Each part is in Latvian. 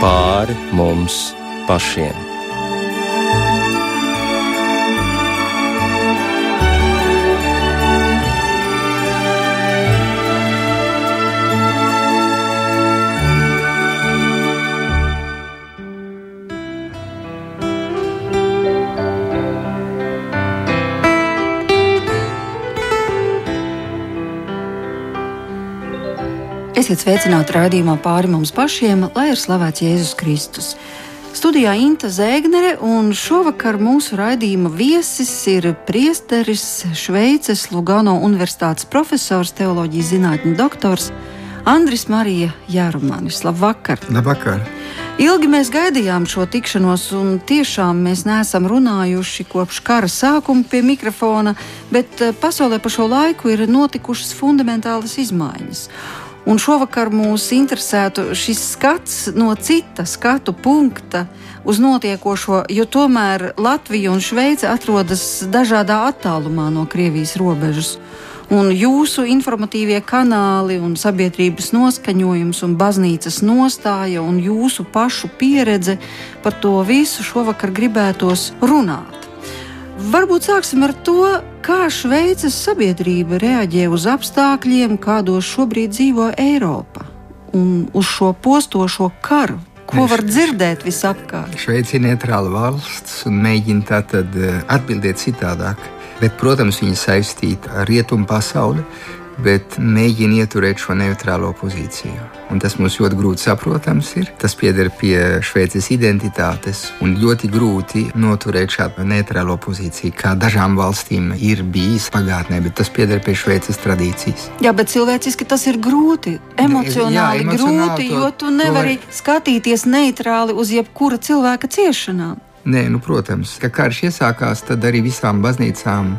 pāri mums pašiem. Esiet sveicināti raidījumā pāri mums pašiem, lai ir slavēts Jēzus Kristus. Studijā Inte Zēgnere, un šovakar mūsu raidījuma viesis ir priesteris, Šveices Lugano Universitātes profesors, teoloģijas zinātņu doktors Andris Marija Jārumanis. Labvakar! Labvakar! Ilgi mēs gaidījām šo tikšanos, un tiešām mēs neesam runājuši kopš kara sākuma pie mikrofona, bet eh, pasaulē pa šo laiku ir notikušas fundamentālas izmaiņas. Un šovakar mūs interesētu šis skats no cita skatu punkta uz notiekošo, jo tomēr Latvija un Šveice atrodas dažādā attālumā no Krievijas robežas. Un jūsu informatīvie kanāli, un sabiedrības noskaņojums, un baznīcas nostāja un jūsu pašu pieredze par to visu šovakar gribētos runāt. Varbūt sāksim ar to, kā Šveices sabiedrība reaģē uz apstākļiem, kādos šobrīd dzīvo Eiropa un uz šo postošo karu. Ko var dzirdēt visapkārt? Šveice ir neitrāla valsts un mēģina tātad eh, atbildēt citādāk. Bet, protams, viņa saistīta ar rietumu pasauli, bet mēģina ieturēt šo neitrālo pozīciju. Un tas mums ļoti grūti saprotams ir. Tas pieder pie Šveices identitātes un ļoti grūti noturēt šādu neitrālo pozīciju, kā dažām valstīm ir bijis pagātnē, bet tas pieder pie Šveices tradīcijas. Jā, bet cilvēciski tas ir grūti, emocionāli, Jā, emocionāli grūti, to, jo tu nevari var... skatīties neitrāli uz jebkura cilvēka ciešanām. Nē, nu, protams, ka karš iesākās, tad arī visām baznīcām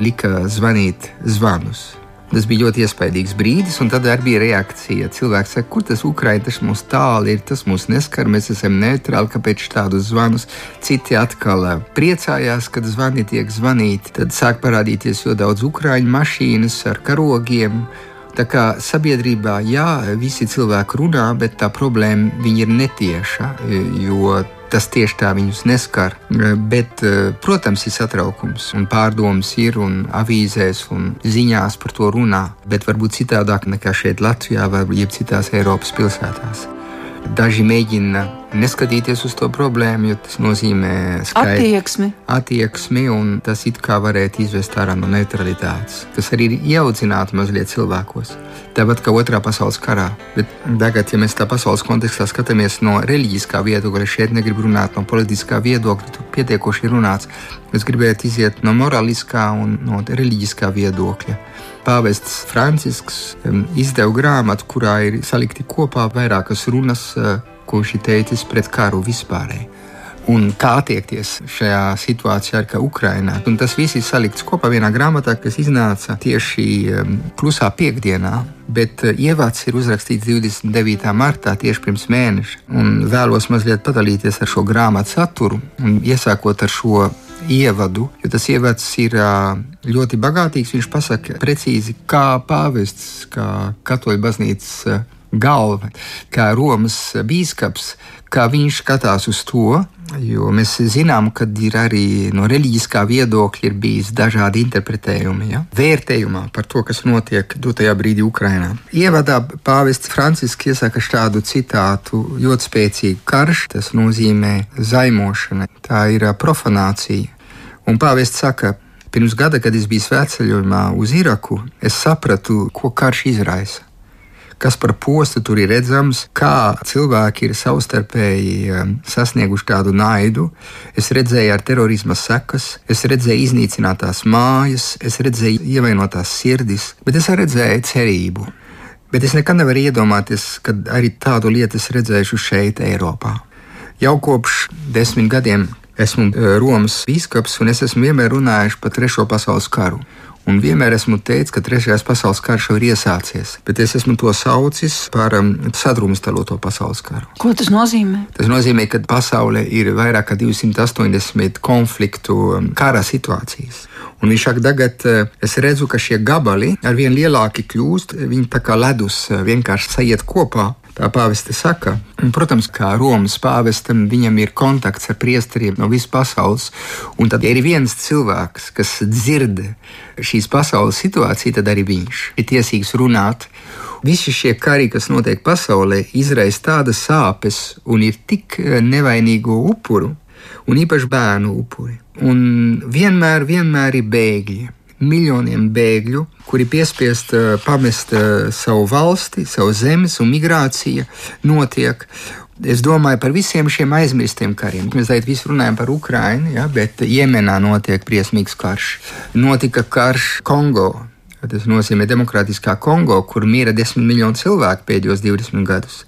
lika zvanīt zvanus. Tas bija ļoti iespaidīgs brīdis, un tad arī bija reakcija. Cilvēks saka, kur tas Ukraiņš, tas mums tālu ir, tas mūs neskar, mēs esam neitrāli, kāpēc tādus zvanus. Citi atkal eh, priecājās, kad zvani tiek zvanīti. Tad sāk parādīties ļoti daudz Ukrāņu mašīnas ar karogiem. Tā kā sabiedrībā, jā, visi cilvēki runā, bet tā problēma ir netieša, jo tas tieši tā viņus neskar. Bet, eh, protams, ir satraukums un pārdomas ir un avīzēs un ziņās par to runā, bet varbūt citādāk nekā šeit Latvijā vai jeb citās Eiropas pilsētās. Daži mēģina neskatīties uz to problēmu, jo tas nozīmē skaidru attieksmi. attieksmi, un tas it kā varētu izvest ārā no neutralitātes, kas arī ir ieaudzināta mazliet cilvēkos. Tāpat kā otrā pasaules karā. Bet tagad, ja mēs tā pasaules kontekstā skatāmies no reliģiskā viedokļa, šeit negribu runāt no politiskā viedokļa, tur pietiekoši runāts. Es gribētu iziet no morāliskā un no reliģiskā viedokļa. Pāvests Francisks izdeva grāmatu, kurā ir salikti kopā vairākas runas, eh, ko viņš ir teicis pret karu vispārēji. Un kā attiekties šajā situācijā, kā Ukrainā. Un tas viss ir salikts kopā vienā grāmatā, kas iznāca tieši klusā piekdienā. Bet eh, ievads ir uzrakstīts 29. martā, tieši pirms mēneša. Un vēlos mazliet padalīties ar šo grāmatu saturu, iesākot ar šo ievadu, jo tas ievads ir ļoti bagātīgs. Viņš pasaka precīzi, kā pāvests, kā katoļu baznīcas galva, kā Romas biskups, kā viņš skatās uz to. Jo mēs zinām, ka ir arī no reliģiskā viedokļa bijis dažādi interpretējumi, ja? vērtējumā par to, kas notiek dotajā brīdī Ukrajinā. Ievadā pāvests Francisks iesaka šādu citātu: ļoti spēcīgu karš, tas nozīmē zaimošana, tā ir profanācija. Un pāvests saka, pirms gada, kad es biju svētceļojumā uz Iraku, es sapratu, ko karš izraisa kas par postu tur ir redzams, kā cilvēki ir savstarpēji um, sasnieguši tādu naidu. Es redzēju ar terorisma sekas, es redzēju iznīcinātās mājas, es redzēju ievainotās sirdis, bet es arī redzēju cerību. Bet es nekad nevaru iedomāties, ka arī tādu lietu es redzēšu šeit, Eiropā. Jau kopš desmit gadiem esmu uh, Romas biskups, un es esmu vienmēr runājis par Trešo pasaules karu. Un vienmēr esmu teicis, ka Trešais pasaules karš jau ir iesācies, bet es esmu to saucis par um, sadrumstaloto pasaules karu. Ko tas nozīmē? Tas nozīmē, ka pasaulē ir vairāk kā 280 konfliktu um, kara situācijas. Un viņš saka, tagad uh, es redzu, ka šie gabali ar vien lielāki kļūst, viņi tā kā ledus uh, vienkārši sajiet kopā. Tā pāveste saka, protams, kā Romas pāvestam, viņam ir kontakts ar priesteriem no visas pasaules. Un tad ir viens cilvēks, kas dzird šīs pasaules situāciju, tad arī viņš ir tiesīgs runāt. Visi šie kari, kas notiek pasaulē, izraisa tādas sāpes un ir tik nevainīgo upuru, un īpaši bērnu upuri. Un vienmēr, vienmēr ir bēgļi miljoniem bēgļu, kuri piespiest uh, pamest uh, savu valsti, savu zemes, un migrācija notiek. Es domāju par visiem šiem aizmirstiem kariem. Mēs tagad visi runājam par Ukrajinu, ja, bet Jemenā notiek briesmīgs karš. Notika karš Kongo. Tas nozīmē Demokrātiskā Kongo, kur mīra desmit miljonu cilvēku pēdējos 20 gadus.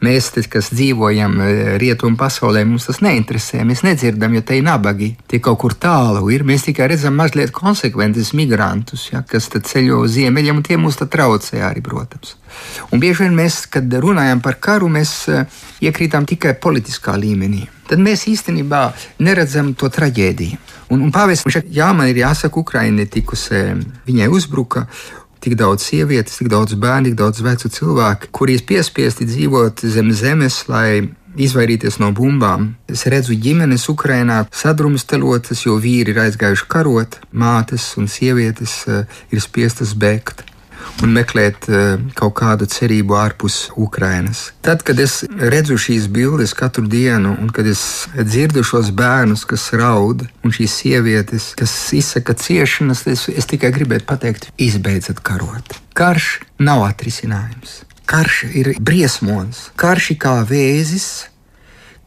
Mēs, kas dzīvojam e, rietumu pasaulē, mums tas neinteresē. Mēs nedzirdam, jo te ir nabagi. Tie kaut kur tālu ir. Mēs tikai redzam mazliet konsekventus migrantus, ja, kas ceļo uz ziemeļiem, un tie mums traucē arī, protams. Un bieži vien mēs, kad runājam par karu, mēs e, iekrītam tikai politiskā līmenī. Tad mēs īstenībā neredzam to traģēdiju. Un, un pāvis, jā, man ir jāsaka, Ukraiņa tikusi, viņai uzbruka, tik daudz sievietes, tik daudz bērnu, tik daudz vecu cilvēku, kuri ir piespiesti dzīvot zem zemes, lai izvairīties no bumbām. Es redzu ģimenes Ukrajinā sadrumstalotas, jo vīri ir aizgājuši karot, mātes un sievietes uh, ir spiestas bēgt un meklēt uh, kaut kādu cerību ārpus Ukrainas. Tad, kad es redzu šīs bildes katru dienu, un kad es dzirdu šos bērnus, kas raud, un šīs sievietes, kas izsaka ciešanas, es, es tikai gribētu pateikt, izbeidzat karot. Karš nav atrisinājums. Karš ir briesmonis, karš ir kā vēzis,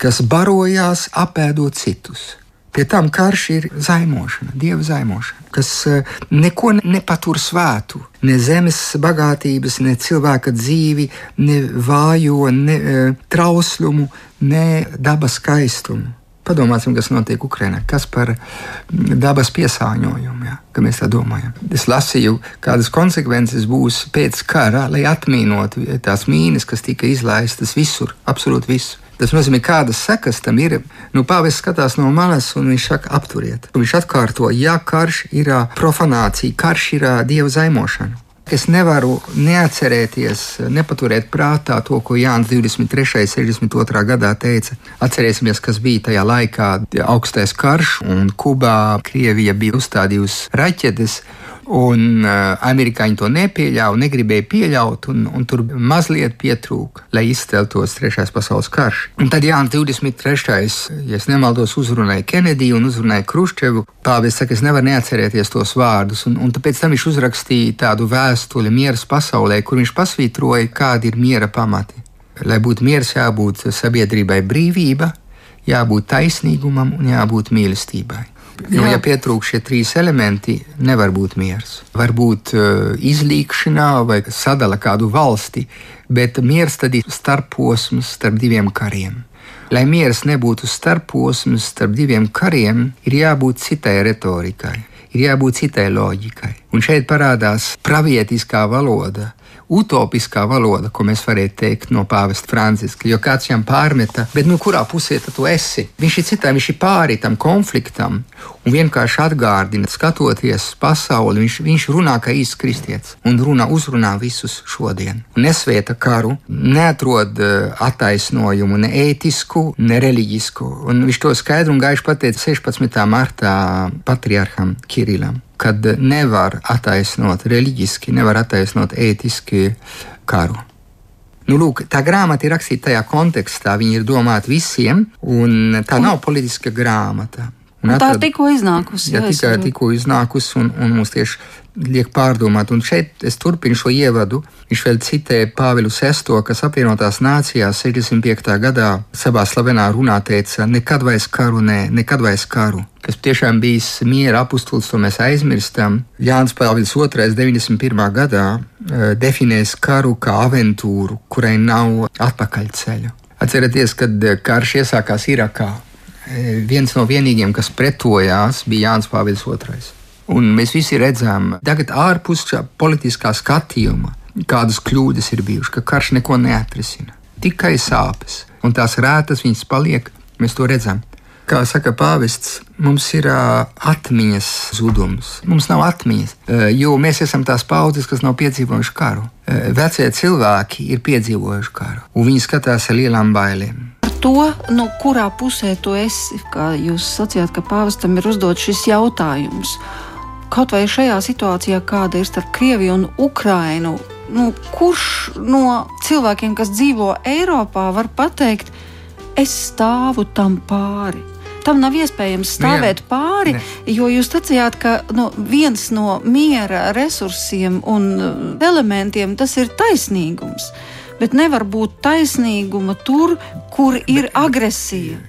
kas barojās apēdot citus. Pie tam karš ir zaimošana, dieva zaimošana, kas eh, neko nepatur svētu. Ne zemes bagātības, ne cilvēka dzīvi, ne vājo, ne e, trauslumu, ne dabas skaistumu. Padomāsim, kas notiek Ukrajinā, kas par mm, dabas piesāņojumu, ja, kā mēs tā domājam. Es lasīju, kādas konsekvences būs pēc kara, lai atmīnotu tās mīnas, kas tika izlaistas visur, absolūti visur. Tas nozīmē, kādas sekas tam ir. Nu, Pāvis skatās no malas un viņš saka, apturiet. Un viņš atkārto, ja karš ir profanācija, karš ir dieva zaimošana. Es nevaru neatcerēties, nepaturēt prātā to, ko Jānis 23. un 62. gadā teica. Atcerēsimies, kas bija tajā laikā augstais karš, un Kubā Krievija bija uzstādījusi raķetes. Un uh, amerikāņi to nepieļāva, negribēja pieļaut, un, un tur mazliet pietrūka, lai izceltos Trešais pasaules karš. Un tad Jānis 23. ja nemaldos, uzrunāja Kenediju un uzrunāja Kruščevu. Pāvis saka, es nevaru neatcerēties tos vārdus, un, un tāpēc tam viņš uzrakstīja tādu vēstuli mieras pasaulē, kur viņš pasvītroja, kādi ir miera pamati. Lai būtu miers, jābūt sabiedrībai brīvība, jābūt taisnīgumam un jābūt mīlestībai. Jo, ja pietrūkst šie trīs elementi, nevar būt miers. Var būt uh, izlīkšanā vai sadala kādu valsti, bet miers tad ir starposms starp diviem kariem. Lai miers nebūtu starposms starp diviem kariem, ir jābūt citai retorikai, ir jābūt citai loģikai. Un šeit parādās pravietiskā valoda, utopiskā valoda, ko mēs varētu teikt no pāvesta Franciska. Jo kāds viņam pārmeta, bet nu, kurā pusē tu esi? Viņš ir citā, viņš ir pāri tam konfliktam un vienkārši atgādina, skatoties pasauli, viņš, viņš runā kā īsts kristietis un runā, uzrunā visus šodien. Nesvieta karu, neatrod uh, attaisnojumu ne ētisku, ne reliģisku. Un viņš to skaidru un gaišu pateica 16. martā patriarham Kirilam kad nevar attaisnot reliģiski, nevar attaisnot ētiski karu. Nu, lūk, tā grāmata ir rakstīta tajā kontekstā, viņa ir domāta visiem, un tā nav politiska grāmata. Un tā ir tikko iznākusi. Jā, jā tikai tikko iznākusi, un, un mums tieši liek pārdomāt. Un šeit es turpinu šo ievadu. Viņš vēl citē Pāvilu VI, kas apvienotās nācijās 65. gadā savā slavenā runā teica: Nekad vairs karu, nē, nekad vairs karu. Kas tiešām bijis miera apustulis, to mēs aizmirstam. Jānis Pāvils II 91. gadā uh, definēs karu kā aventūru, kurai nav atpakaļceļu. Atcerieties, kad karš iesākās Irakā viens no vienīgiem, kas pretojās, bija Jānis Pāvils II. Un mēs visi redzam, tagad ārpus politiskā skatījuma, kādas kļūdas ir bijušas, ka karš neko neatrisina. Tikai sāpes, un tās rētas viņas paliek, mēs to redzam. Kā saka pāvests, mums ir uh, atmiņas zudums. Mums nav atmiņas, uh, jo mēs esam tās paudzes, kas nav piedzīvojuši karu. Uh, vecie cilvēki ir piedzīvojuši karu, un viņi skatās ar lielām bailēm. To, no kurā pusē tu esi, kā jūs sacījāt, ka pāvestam ir uzdots šis jautājums. Kaut vai šajā situācijā, kāda ir starp Krieviju un Ukrainu, nu, kurš no cilvēkiem, kas dzīvo Eiropā, var pateikt, es stāvu tam pāri? tam nav iespējams stāvēt ne, pāri, ne. jo jūs teicāt, ka nu, viens no miera resursiem un uh, elementiem tas ir taisnīgums. Bet nevar būt taisnīguma tur, kur ir agresija.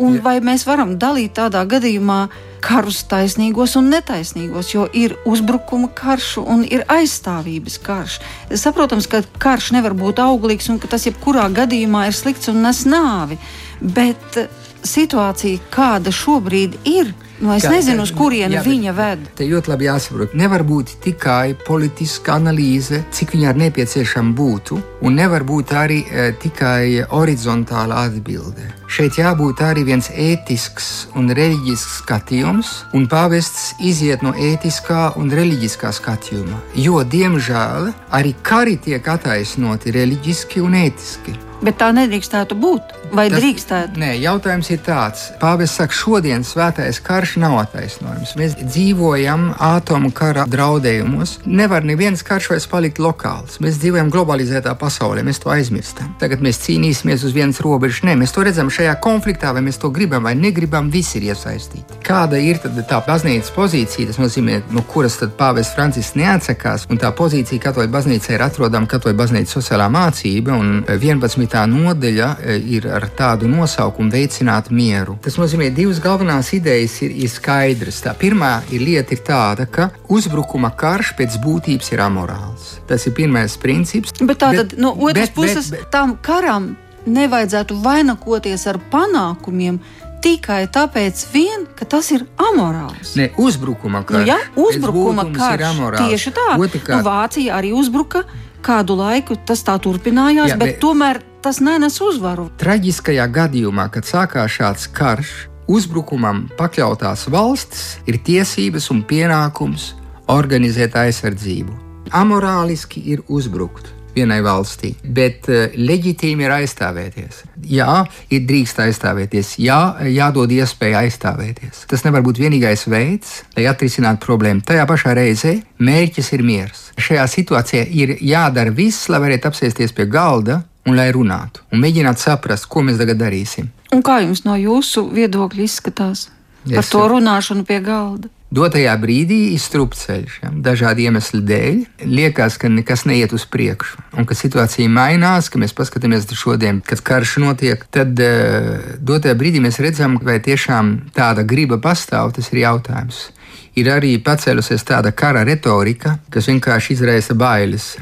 Un vai mēs varam dalīt tādā gadījumā karus taisnīgos un netaisnīgos, jo ir uzbrukuma karš un ir aizstāvības karš. Saprotams, ka karš nevar būt auglīgs un ka tas jebkurā gadījumā ir slikts un nes nāvi. Bet situācija, kāda šobrīd ir, Nu, es Kā, nezinu, uz kurieni viņa ved. Te ļoti labi jāsaprot. Nevar būt tikai politiska analīze, cik viņa ir nepieciešama būtu, un nevar būt arī e, tikai horizontāla atbilde. Šeit jābūt arī viens ētisks un reliģisks skatījums, un pāvests iziet no ētiskā un reliģiskā skatījuma. Jo, diemžēl, arī kari tiek attaisnoti reliģiski un ētiski. Bet tā nedrīkstētu būt. Vai Tas, drīkstētu? Nē, jautājums ir tāds. Pāvests saka, šodien svētais karš nav attaisnojams. Mēs dzīvojam atomu kara draudējumos. Nevar neviens karš vairs palikt lokāls. Mēs dzīvojam globalizētā pasaulē, mēs to aizmirstam. Tagad mēs cīnīsimies uz vienas robežas. Nē, mēs to redzam šajā konfliktā, vai mēs to gribam vai negribam, visi ir iesaistīti. Kāda ir tā baznīcas pozīcija? Tas nozīmē, no kuras tad pāvests Francisks neatsakās, un tā pozīcija katoļa baznīcā ir atrodama katoļa baznīcas sociālā mācība, un 11. nodaļa e, ir ar tādu nosaukumu veicināt mieru. Tas nozīmē, divas galvenās idejas ir, ir skaidras. Tā pirmā ir lieta ir tāda, ka uzbrukuma karš pēc būtības ir amorāls. Tas ir pirmais princips. Bet tātad bet, no otras bet, puses bet, bet, tam karam nevajadzētu vainagoties ar panākumiem tikai tāpēc, vien, ka tas ir amorāls. Ne, uzbrukuma karš. Nu, ja, uzbrukuma amorāls. Tieši tā. Otrkārt, nu, Vācija arī uzbruka. Kādu laiku tas tā turpinājās, jā, bet, bet tomēr tas nenes uzvaru. Traģiskajā gadījumā, kad sākās šāds karš, uzbrukumam pakļautās valstis ir tiesības un pienākums organizēt aizsardzību. Amorāliski ir uzbrukt vienai valstī, bet uh, leģitīmi ir aizstāvēties. Jā, ir drīkst aizstāvēties, jā, jādod iespēja aizstāvēties. Tas nevar būt vienīgais veids, lai atrisinātu problēmu. Tajā pašā reizē mērķis ir miers. Šajā situācijā ir jādara viss, lai varētu apsēsties pie galda un lai runātu un mēģinātu saprast, ko mēs tagad darīsim. Un kā jums no jūsu viedokļa izskatās yes. par to runāšanu pie galda? Dotajā brīdī ir strupceļš, ja, dažādu iemeslu dēļ. Liekas, ka nekas neiet uz priekšu, un ka situācija mainās, ka mēs paskatāmies šodien, kad karš notiek. Tad uh, dotajā brīdī mēs redzam, vai tiešām tāda griba pastāv, tas ir jautājums. Ir arī pacēlusies tāda kara retorika, kas vienkārši izraisa bailes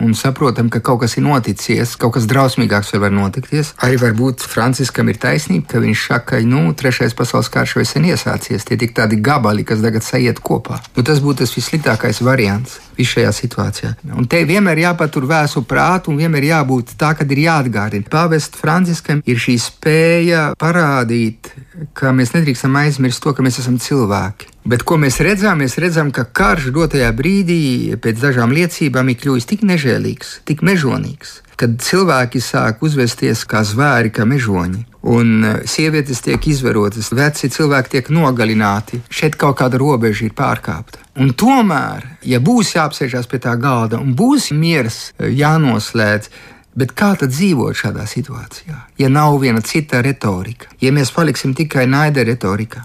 un saprotam, ka kaut kas ir noticis, kaut kas drausmīgāks var notikties. Arī varbūt Franciskam ir taisnība, ka viņš saka, ka nu, trešais pasaules karš jau sen iesācies. Tie tik tādi gabali, kas tagad sajiet kopā. Nu, tas būtu tas vissliktākais variants visā šajā situācijā. Un te vienmēr jāpatur vēsu prātu, un vienmēr jābūt tā, ka ir jāatgādina. Pāvest Franciskam ir šī spēja parādīt, ka mēs nedrīkstam aizmirst to, ka mēs esam cilvēki. Bet ko mēs redzam? Mēs redzam, ka karš dotajā brīdī, pēc dažām liecībām, ir kļuvis tik nežēlīgs, tik mežonīgs, kad cilvēki sāk uzvesties kā zvēri, kā mežoņi. Un e, sievietes tiek izvarotas, veci cilvēki tiek nogalināti. Šeit kaut kāda robeža ir pārkāpta. Un tomēr, ja būs jāapsēžās pie tā galda un būs miers e, jānoslēdz, Bet kā tad dzīvot šādā situācijā, ja nav viena cita retorika, ja mēs paliksim tikai naida retorikā?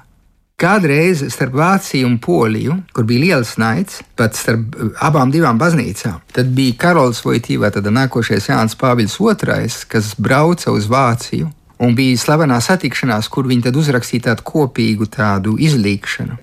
Kādreiz starp Vāciju un Poliju, kur bija liels naids, pat starp eh, abām divām baznīcām, tad bija Karols Vojtīvā, tad nākošais Jānis Pāvils II, kas brauca uz Vāciju. Un bija slavenā satikšanās, kur viņi tad uzrakstīja tādu kopīgu tādu izlīkšanu.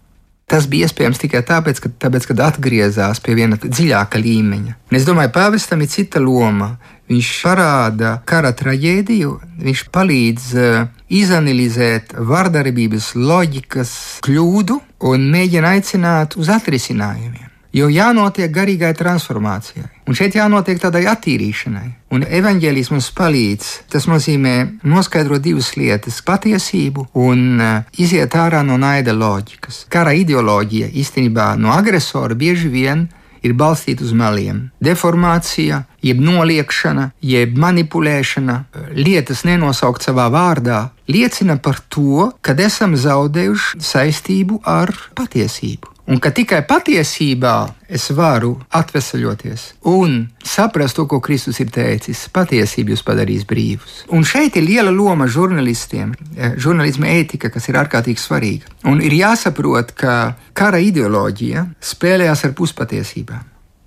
Tas bija iespējams tikai tāpēc, ka, tāpēc, kad atgriezās pie viena dziļāka līmeņa. Un es domāju, pāvestam ir cita loma. Viņš parāda kara traģēdiju, viņš palīdz uh, izanalizēt vardarbības loģikas kļūdu un mēģina aicināt uz atrisinājumiem. Jo jānotiek garīgai transformācijai, un šeit jānotiek tādai attīrīšanai. Un evanģēlijs mums palīdz. Tas nozīmē noskaidrot divas lietas - patiesību un uh, iziet ārā no naida loģikas. Kara ideoloģija īstenībā no agresora bieži vien ir balstīta uz meliem. Deformācija, jeb noliekšana, jeb manipulēšana, lietas nenosaukt savā vārdā, liecina par to, ka esam zaudējuši saistību ar patiesību. Un ka tikai patiesībā es varu atvesaļoties un saprast to, ko Kristus ir teicis. Patiesība jūs padarīs brīvus. Un šeit ir liela loma žurnālistiem, eh, žurnālisma ētika, kas ir ārkārtīgi svarīga. Un ir jāsaprot, ka kara ideoloģija spēlējās ar puspatiesībām.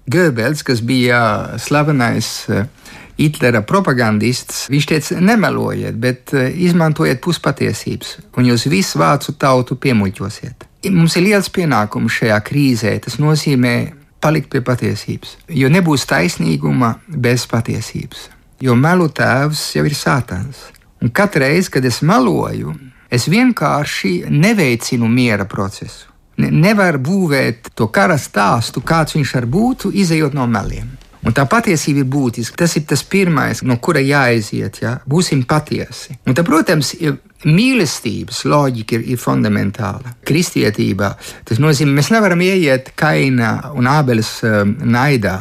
Goebbels, kas bija slavenais eh, Hitlera propagandists, viņš teica, nemelojiet, bet eh, izmantojiet puspatiesības, un jūs visu vācu tautu piemuļķosiet. Mums ir liels pienākums šajā krīzē. Tas nozīmē palikt pie patiesības. Jo nebūs taisnīguma bez patiesības. Jo melu tēvs jau ir sātans. Un katru reizi, kad es meloju, es vienkārši neveicinu miera procesu. Ne, nevar būvēt to kara stāstu, kāds viņš var būt, izējot no meliem. Un tā patiesība ir būtiska. Tas ir tas pirmais, no kura jāaiziet. Ja? Būsim patiesi. Un tad, protams, mīlestības loģika ir, ir fundamentāla. Kristietībā tas nozīmē, mēs nevaram ieiet kaina un ābeles um, naidā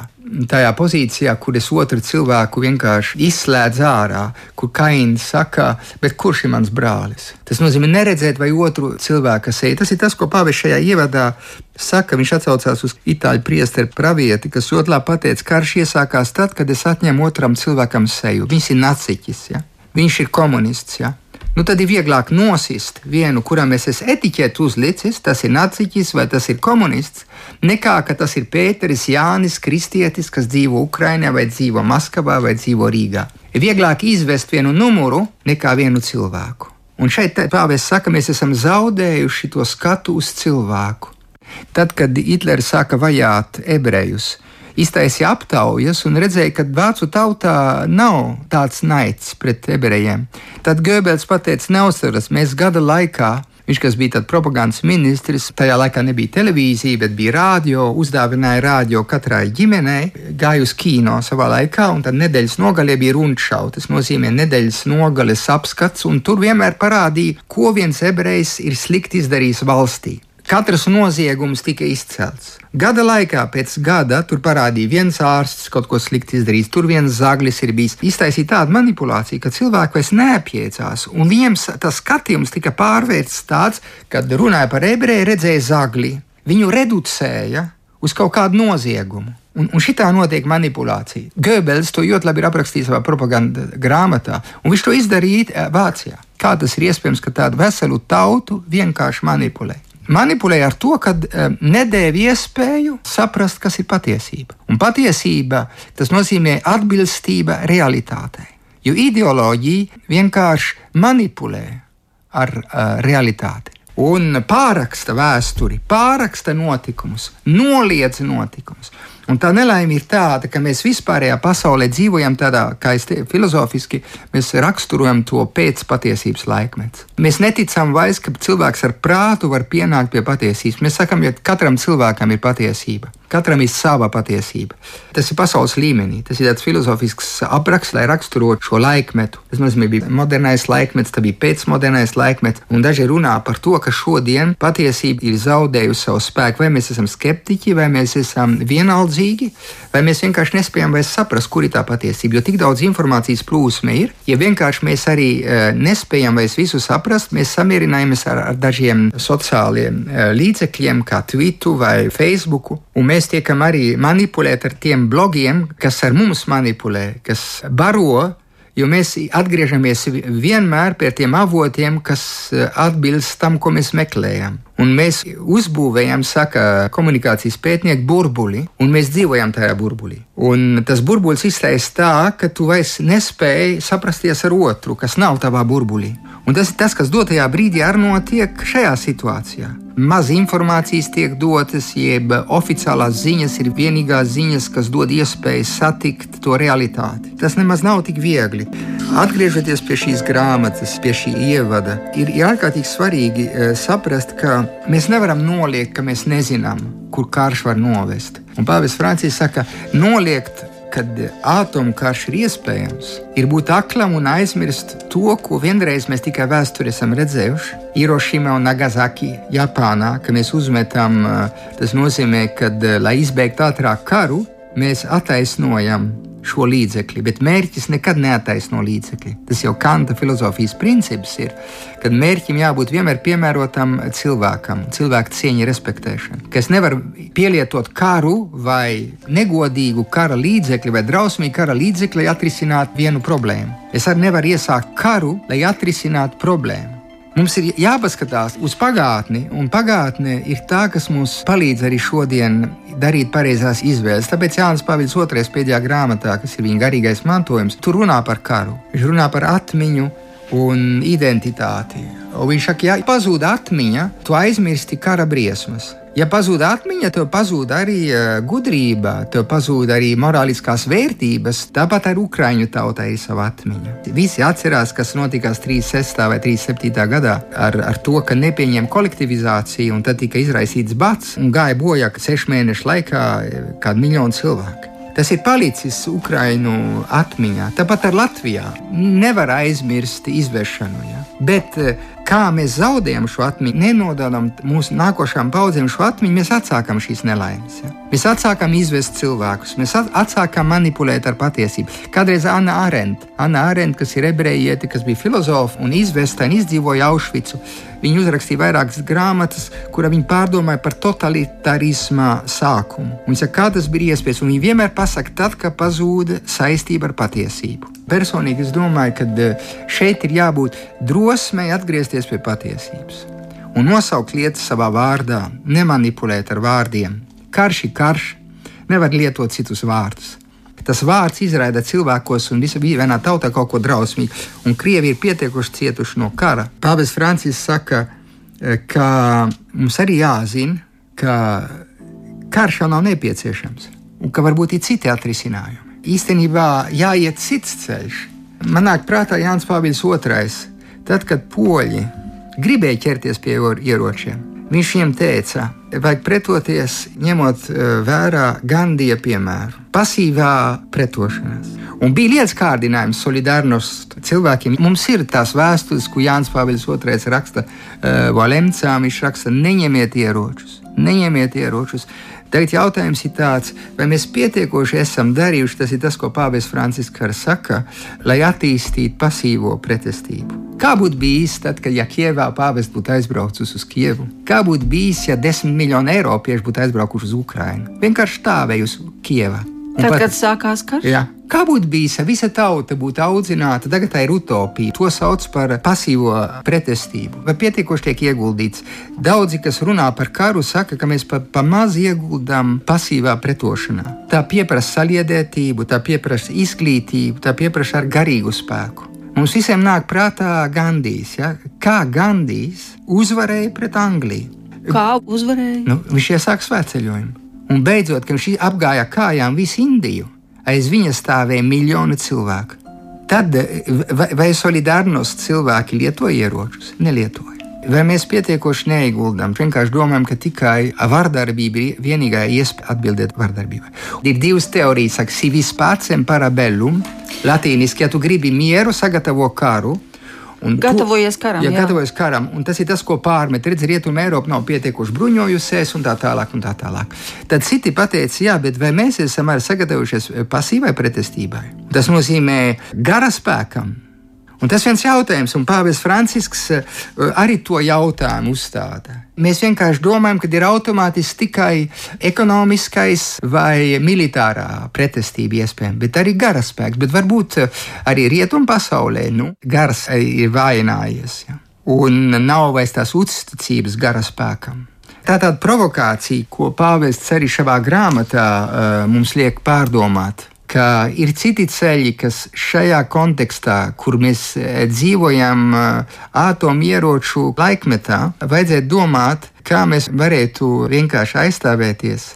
tajā pozīcijā, kur es otru cilvēku vienkārši izslēdzu ārā, kur kains saka, bet kurš ir mans brālis? Tas nozīmē neredzēt vai otru cilvēku seju. Tas ir tas, ko Pāvils šajā ievadā saka. Viņš atsaucās uz itāļu priesteru pravieti, kas otrā pateica, ka karš iesākās tad, kad es atņemu otram cilvēkam seju. Viņš ir naciķis, ja? viņš ir komunists. Ja? Nu tad ir vieglāk nosist vienu, kuram es esmu etiķetu uzlicis, tas ir naciķis vai tas ir komunists, nekā ka tas ir Pēteris, Jānis, Kristietis, kas dzīvo Ukrajinā vai dzīvo Maskavā vai dzīvo Rīgā. Ir vieglāk izvest vienu numuru nekā vienu cilvēku. Un šeit pāvis saka, mēs esam zaudējuši to skatu uz cilvēku. Tad, kad Hitlers sāka vajāt ebrejus, iztaisīja aptaujas un redzēja, ka vācu tautā nav tāds naids pret ebrejiem. Tad Goebbels pateica, neuzsveras, mēs gada laikā. Viņš, kas bija tāds propagandas ministrs, tajā laikā nebija televīzija, bet bija rādio, uzdāvināja rādio katrai ģimenei, gāja uz kino savā laikā, un tad nedēļas nogalē bija runčau. Tas nozīmē nedēļas nogales apskats, un tur vienmēr parādīja, ko viens ebrejs ir slikti izdarījis valstī. Katrs noziegums tika izcelts. Gada laikā, pēc gada, tur parādīja viens ārsts kaut ko slikti izdarījis, tur viens zaglis ir bijis. Iztaisīja tādu manipulāciju, ka cilvēki vairs neapjēdzās, un viņiem tas skatījums tika pārvērsts tāds, kad runāja par ebreju, redzēja zagli. Viņu reducēja uz kaut kādu noziegumu. Un, un šitā notiek manipulācija. Goebbels to ļoti labi ir aprakstījis savā propagandas grāmatā, un viņš to izdarīja eh, Vācijā. Kā tas ir iespējams, ka tādu veselu tautu vienkārši manipulē? Manipulēja ar to, ka uh, nedēļa iespēju saprast, kas ir patiesība. Un patiesība tas nozīmē atbilstība realitātei. Jo ideoloģija vienkārši manipulē ar uh, realitāti. Un pāraksta vēsturi, pāraksta notikumus, noliedz notikumus. Un tā nelaime ir tāda, ka mēs vispārējā pasaulē dzīvojam tādā, kā es te filozofiski, mēs raksturojam to pēcpatiesības laikmetu. Mēs neticam vairs, ka cilvēks ar prātu var pienākt pie patiesības. Mēs sakām, ka katram cilvēkam ir patiesība. Katram ir sava patiesība. Tas ir pasaules līmenī. Tas ir tāds filozofisks apraksts, lai raksturotu šo laikmetu. Tas nozīmē, bija modernais laikmets, tad bija pēcmodernais laikmets, un daži runā par to, ka šodien patiesība ir zaudējusi savu spēku. Vai mēs esam skeptiķi, vai mēs esam vienaldzīgi, vai mēs vienkārši nespējam vairs saprast, kur ir tā patiesība. Jo tik daudz informācijas plūsma ir, ja vienkārši mēs arī e, nespējam vairs visu saprast, mēs samierinājamies ar, ar dažiem sociāliem e, līdzekļiem, kā Twitter vai Facebook, un mēs tiekam arī manipulēti ar tiem blogiem, kas ar mums manipulē, kas baro. Jo mēs atgriežamies vienmēr pie tiem avotiem, kas eh, atbilst tam, ko mēs meklējam. Un mēs uzbūvējam, saka komunikācijas pētnieki, burbuli, un mēs dzīvojam tajā burbulī. Un tas burbulis iztaisa tā, ka tu vairs nespēji saprasties ar otru, kas nav tavā burbulī. Un tas ir tas, kas dotajā brīdī arī notiek šajā situācijā maz informācijas tiek dotas, jeb oficiālās ziņas ir vienīgās ziņas, kas dod iespēju satikt to realitāti. Tas nemaz nav tik viegli. Atgriežoties pie šīs grāmatas, pie šī ievada, ir, ārkārtīgi svarīgi e, saprast, ka mēs nevaram noliegt, ka mēs nezinām, kur karš var novest. Un Pāvils Francis saka, noliegt kad atomkarš ir iespējams, ir būt aklam un aizmirst to, ko vienreiz mēs tikai vēsturē esam redzējuši. Hirošima un Nagasaki, Japānā, ka mēs uzmetam, tas nozīmē, ka, lai izbeigtu ātrāk karu, mēs attaisnojam šo līdzekli, bet mērķis nekad neataisno līdzekli. Tas jau Kanta filozofijas princips ir, ka mērķim jābūt vienmēr piemērotam cilvēkam, cilvēka cieņa respektēšana. Ka es nevaru pielietot karu vai negodīgu kara līdzekli vai drausmīgu kara līdzekli, lai atrisinātu vienu problēmu. Es arī nevaru iesākt karu, lai atrisinātu problēmu. Mums ir jāpaskatās uz pagātni, un pagātne ir tā, kas mums palīdz arī šodien darīt pareizās izvēles. Tāpēc Jānis Pāvils II pēdējā grāmatā, kas ir viņa garīgais mantojums, tur runā par karu. Viņš runā par atmiņu un identitāti. Un viņš saka, ja pazūd atmiņa, tu aizmirsti kara briesmas. Ja pazūd atmiņa, tev pazūd arī uh, gudrība, tev pazūd arī morāliskās vērtības. Tāpat ar Ukrāņu tautai ir sava atmiņa. Visi atcerās, kas notikās 36. vai 37. gadā ar, ar to, ka nepieņēma kolektivizāciju, un tad tika izraisīts bats un gāja bojā sešu mēnešu laikā kādu miljonu cilvēku. Tas ir palicis Ukraiņu atmiņā. Tāpat ar Latviju nevar aizmirst izvēršanu. Ja? Bet uh, kā mēs zaudējam šo atmiņu, nenododam mūsu nākošām paudzēm šo atmiņu, mēs atsākam šīs nelaimes. Ja? Mēs atsākam izvest cilvēkus, mēs atsākam manipulēt ar patiesību. Kādreiz Anna Arendt, Anna Arendt kas ir ebrejieti, kas bija filozofa un izvesta un izdzīvoja Aušvicu. Viņa uzrakstīja vairākas grāmatas, kurā viņa pārdomāja par totalitarisma sākumu. Viņa saka, kā tas bija iespējams, un viņa vienmēr pasaka, tad, kad pazūda saistība ar patiesību. Personīgi es domāju, ka eh, šeit ir jābūt drosmei atgriezties pie patiesības un nosaukt lietas savā vārdā, nemanipulēt ar vārdiem. Karš ir karš, nevar lietot citus vārdus. Tas vārds izraida cilvēkos un visā vienā tautā kaut ko drausmīgu, un krievi ir pietiekuši cietuši no kara. Pāvis Francis saka, eh, ka mums arī jāzina, ka karš jau nav nepieciešams un ka varbūt ir citi atrisinājumi īstenībā jāiet cits ceļš. Man nāk prātā Jānis Pāvils II. Tad, kad poļi gribēja ķerties pie ieročiem, viņš viņiem teica, vajag pretoties, ņemot e, vērā Gandija piemēru, pasīvā pretošanās. Un bija lietas kārdinājums, solidārnost cilvēkiem. Mums ir tās vēstules, ko Jānis Pāvils II raksta uh, Valemcām, viņš raksta, neņemiet ieročus, neņemiet ieročus. Tagad jautājums ir tāds, vai mēs pietiekoši esam darījuši, tas ir tas, ko Pāvils Francisks saka, lai attīstītu pasīvo pretestību. Kā būtu bijis tad, kad ja Kievā pāvests būtu aizbraucis uz Kievu? Kā būtu bijis, ja desmit miljoni eiropiešu būtu aizbraukuši uz Ukrajinu? Vienkārši stāvējusi Kievā. Tad, pat, kad sākās karš? Jā. Kā būtu bijis, ja visa tauta būtu audzināta, tagad tā ir utopija. To sauc par pasīvo pretestību. Vai pietiekoši tiek ieguldīts? Daudzi, kas runā par karu, saka, ka mēs pa, pa maz ieguldām pasīvā pretošanā. Tā pieprasa saliedētību, tā pieprasa izglītību, tā pieprasa ar garīgu spēku. Mums visiem nāk prātā Gandijs. Ja? Kā Gandijs uzvarēja pret Angliju? Kā uzvarēja? Nu, viņš iesāka svētceļojumu. Un beidzot, kad viņš apgāja kājām visu Indiju, aiz viņa stāvēja miljoni cilvēku. Tad vai, vai solidārnos cilvēki lietoja ieročus? Nelietoja. Vai mēs pietiekoši neieguldām? Vienkārši domājam, ka tikai vardarbība ir vienīgā iespēja atbildēt vardarbībai. Ir divas teorijas, kas ir vispār parabellum. Latīniski, ja tu gribi mieru, sagatavo karu. Un gatavojies karam. Ja, jā, gatavojies karam. Un tas ir tas, ko pārmet. Redz, rietuma Eiropa nav pietiekuši bruņojusies un tā tālāk. Un tā tālāk. Tad citi pateica, jā, bet vai mēs esam arī sagatavojušies pasīvai pretestībai? Tas nozīmē gara spēkam Un tas viens jautājums, un Pāvils Francisks eh, arī to jautājumu uzstāda. Mēs vienkārši domājam, ka ir automātiski tikai ekonomiskais vai militārā pretestība iespējama, bet arī garaspēks. Bet varbūt eh, arī rietumu pasaulē nu, gars ir vājinājies. Ja? Un nav vairs tās uzticības garaspēkam. Tā tāda provokācija, ko pāvests arī šajā grāmatā uh, mums liek pārdomāt ka ir citi ceļi, kas šajā kontekstā, kur mēs e, dzīvojam e, atomieroču laikmetā, vajadzētu domāt, kā mēs varētu vienkārši aizstāvēties,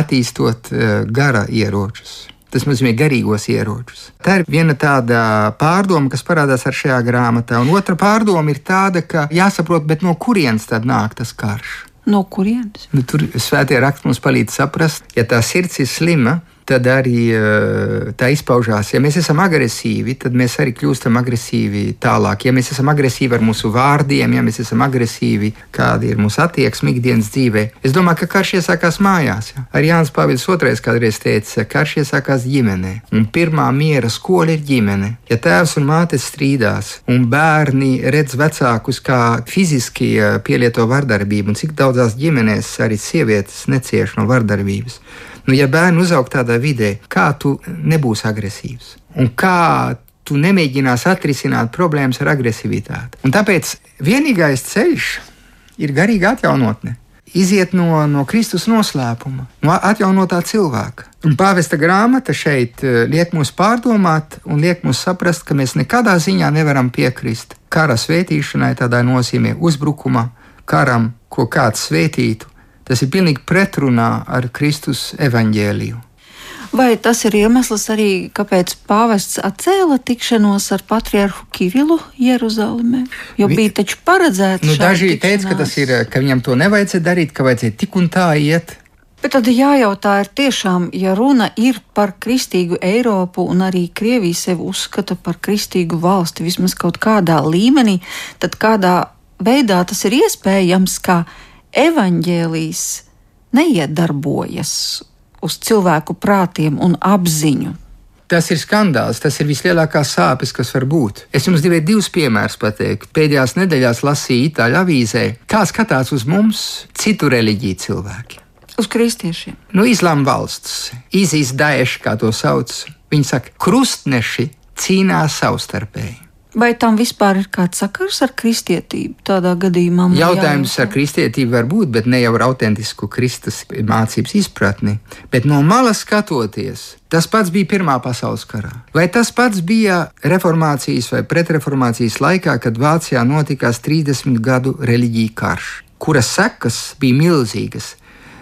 attīstot e, gara ieročus. Tas nozīmē garīgos ieročus. Tā ir viena tāda pārdoma, kas parādās ar šajā grāmatā. Un otra pārdoma ir tāda, ka jāsaprot, no kurienes tad nāk tas karš. No kurienes? Nu, tur svētie raksti mums palīdz saprast, ja tā sirds ir slima, tad arī uh, tā izpaužās. Ja mēs esam agresīvi, tad mēs arī kļūstam agresīvi tālāk. Ja mēs esam agresīvi ar mūsu vārdiem, ja mēs esam agresīvi, kāda ir mūsu attieksme ikdienas dzīvē, es domāju, ka karš iesākās mājās. Ja? Arī Jānis Pāvils II kādreiz teica, ka karš iesākās ģimenē, un pirmā miera skola ir ģimene. Ja tēvs un māte strīdās, un bērni redz vecākus kā fiziski pielieto vardarbību, un cik daudzās ģimenēs arī sievietes necieš no vardarbības. Nu, ja bērni uzaug tādā vidē, kā tu nebūsi agresīvs un kā tu nemēģinās atrisināt problēmas ar agresivitāti. Un tāpēc vienīgais ceļš ir garīga atjaunotne. Iziet no, no Kristus noslēpuma, no atjaunotā cilvēka. Un pāvesta grāmata šeit eh, liek mums pārdomāt un liek mums saprast, ka mēs nekādā ziņā nevaram piekrist kara svētīšanai, tādā nozīmē uzbrukuma, karam, ko kāds svētītu, Tas ir pilnīgi pretrunā ar Kristus evaņģēliju. Vai tas ir iemesls arī, kāpēc pāvests atcēla tikšanos ar patriarhu Kirilu Jeruzalemē? Jo bija taču paredzēts. Nu, daži teica, ka ir, ka viņam to nevajadzēja darīt, ka vajadzēja tik un tā iet. Bet tad jājautā, ir tiešām, ja runa ir par kristīgu Eiropu un arī Krievija sevi uzskata par kristīgu valsti vismaz kaut kādā līmenī, tad kādā veidā tas ir iespējams, ka evaņģēlijas neiedarbojas uz cilvēku prātiem un apziņu. Tas ir skandāls, tas ir vislielākās sāpes, kas var būt. Es jums gribēju divus piemērus pateikt. Pēdējās nedēļās lasīju itāļu avīzē, kā skatās uz mums citu reliģiju cilvēki. Uz kristiešiem. Nu, Islāma valsts, Izīs Daesh, kā to sauc. Viņi saka, krustneši cīnās savstarpēji. Vai tam vispār ir kāds sakars ar kristietību? Tādā gadījumā jautājums jājautā. ar kristietību var būt, bet ne jau ar autentisku Kristus mācības izpratni. Bet no malas skatoties, tas pats bija Pirmā pasaules karā. Vai tas pats bija reformācijas vai pretreformācijas laikā, kad Vācijā notikās 30 gadu reliģija karš, kuras sekas bija milzīgas?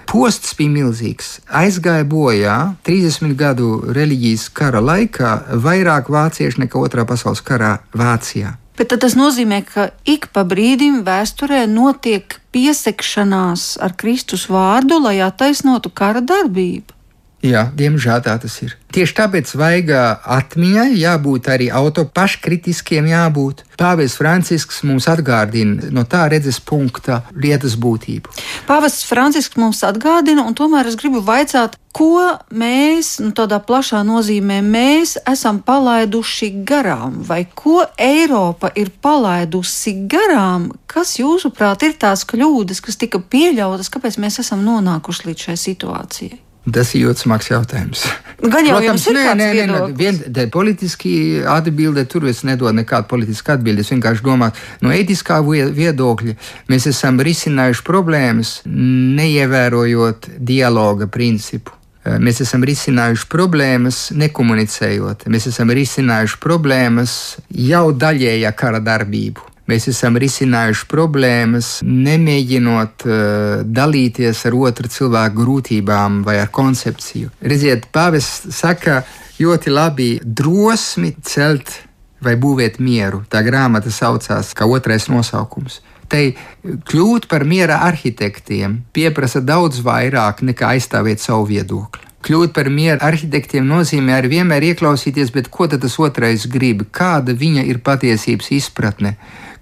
Posts bija milzīgs. Aizgāja bojā 30 gadu reliģijas kara laikā vairāk vāciešu nekā otrā pasaules karā Vācijā. Bet tas nozīmē, ka ik pa brīdim vēsturē notiek piesekšanās ar Kristus vārdu, lai attaisnotu kara darbību. Jā, diemžēl tā tas ir. Tieši tāpēc vajag atmiņai jābūt arī autopaškritiskiem, jābūt. Pāvests Francisks mums atgādina no tā redzes punkta lietas būtību. Pāvests Francisks mums atgādina, un tomēr es gribu vaicāt, ko mēs, nu, tādā plašā nozīmē, mēs esam palaiduši garām, vai ko Eiropa ir palaidusi garām, kas jūsuprāt ir tās kļūdas, kas tika pieļautas, kāpēc mēs esam nonākuši līdz šai situācijai? Tas ir ļoti smags jautājums. Gan jau Protams, nē, nē, nē, nē, vien, politiski atbilde tur es nedodu nekādu politisku atbildi. Es vienkārši domāju, no etiskā viedokļa mēs esam risinājuši problēmas, neievērojot dialoga principu. Mēs esam risinājuši problēmas, nekomunicējot. Mēs esam risinājuši problēmas jau daļējā kara darbību. Mēs esam risinājuši problēmas, nemēģinot uh, dalīties ar otru cilvēku grūtībām vai ar koncepciju. Redziet, Pāvests saka ļoti labi drosmi celt vai būvēt mieru. Tā grāmata saucās kā otrais nosaukums. Te kļūt par miera arhitektiem pieprasa daudz vairāk nekā aizstāvēt savu viedokli. Kļūt par miera arhitektiem nozīmē arī vienmēr ieklausīties, ko tas otrais grib, kāda viņa ir patiesības izpratne,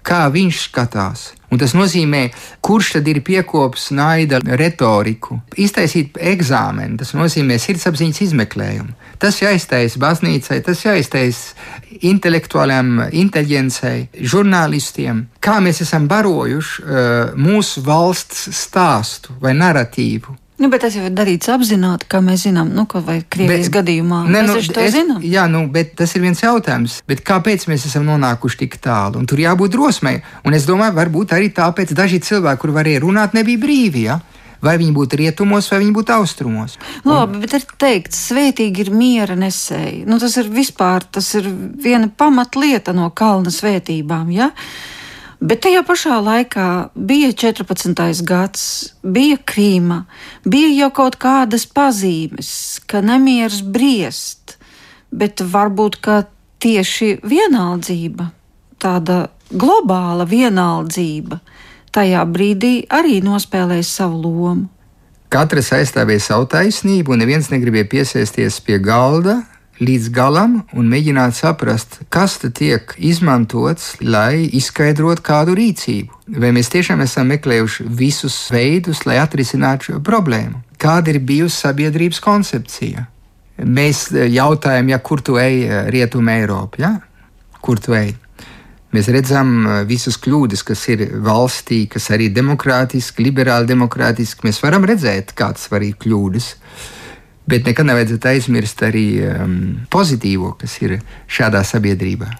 kā viņš skatās. Un tas nozīmē, kurš tad ir piekopis naida retoriku. Iztaisīt eksāmenu, tas nozīmē sirdsapziņas izmeklējumu. Tas jāiztaisa baznīcai, tas jāiztaisa intelektuālām inteligencei, žurnālistiem. Kā mēs esam barojuši uh, mūsu valsts stāstu vai narratīvu. Nu, bet tas jau ir darīts apzināti, kā mēs zinām, nu, ka Krievijas bet, gadījumā ne, nu, mēs to es, zinām. Jā, nu, bet tas ir viens jautājums. Bet kāpēc mēs esam nonākuši tik tālu? Un tur jābūt drosmei. Un es domāju, varbūt arī tāpēc daži cilvēki, kur varēja runāt, nebija brīvi. Ja? Vai viņi būtu rietumos, vai viņi būtu austrumos. Labi, un... bet ir teikts, svētīgi ir miera nesēji. Nu, tas ir vispār, tas ir viena pamatlieta no kalna svētībām. Ja? Bet tajā pašā laikā bija 14. gads, bija krīma, bija jau kaut kādas pazīmes, ka nemieris briest, bet varbūt tieši vienaldzība, tāda globāla vienaldzība, tajā brīdī arī nospēlēja savu lomu. Katrs aizstāvēja savu taisnību, un neviens negribēja piesēsties pie galda līdz galam un mēģināt saprast, kas tiek izmantots, lai izskaidrotu kādu rīcību. Vai mēs tiešām esam meklējuši visus veidus, lai atrisinātu šo problēmu? Kāda ir bijusi sabiedrības koncepcija? Mēs jautājam, ja kur tu ej, Rietumē Eiropā, ja? kur tu ej? Mēs redzam uh, visas kļūdas, kas ir valstī, kas arī demokrātiski, liberāli demokrātiski. Mēs varam redzēt, kādas var būt kļūdas. Bet nekad nevajadzētu aizmirst arī um, pozitīvo, kas ir šādā sabiedrībā.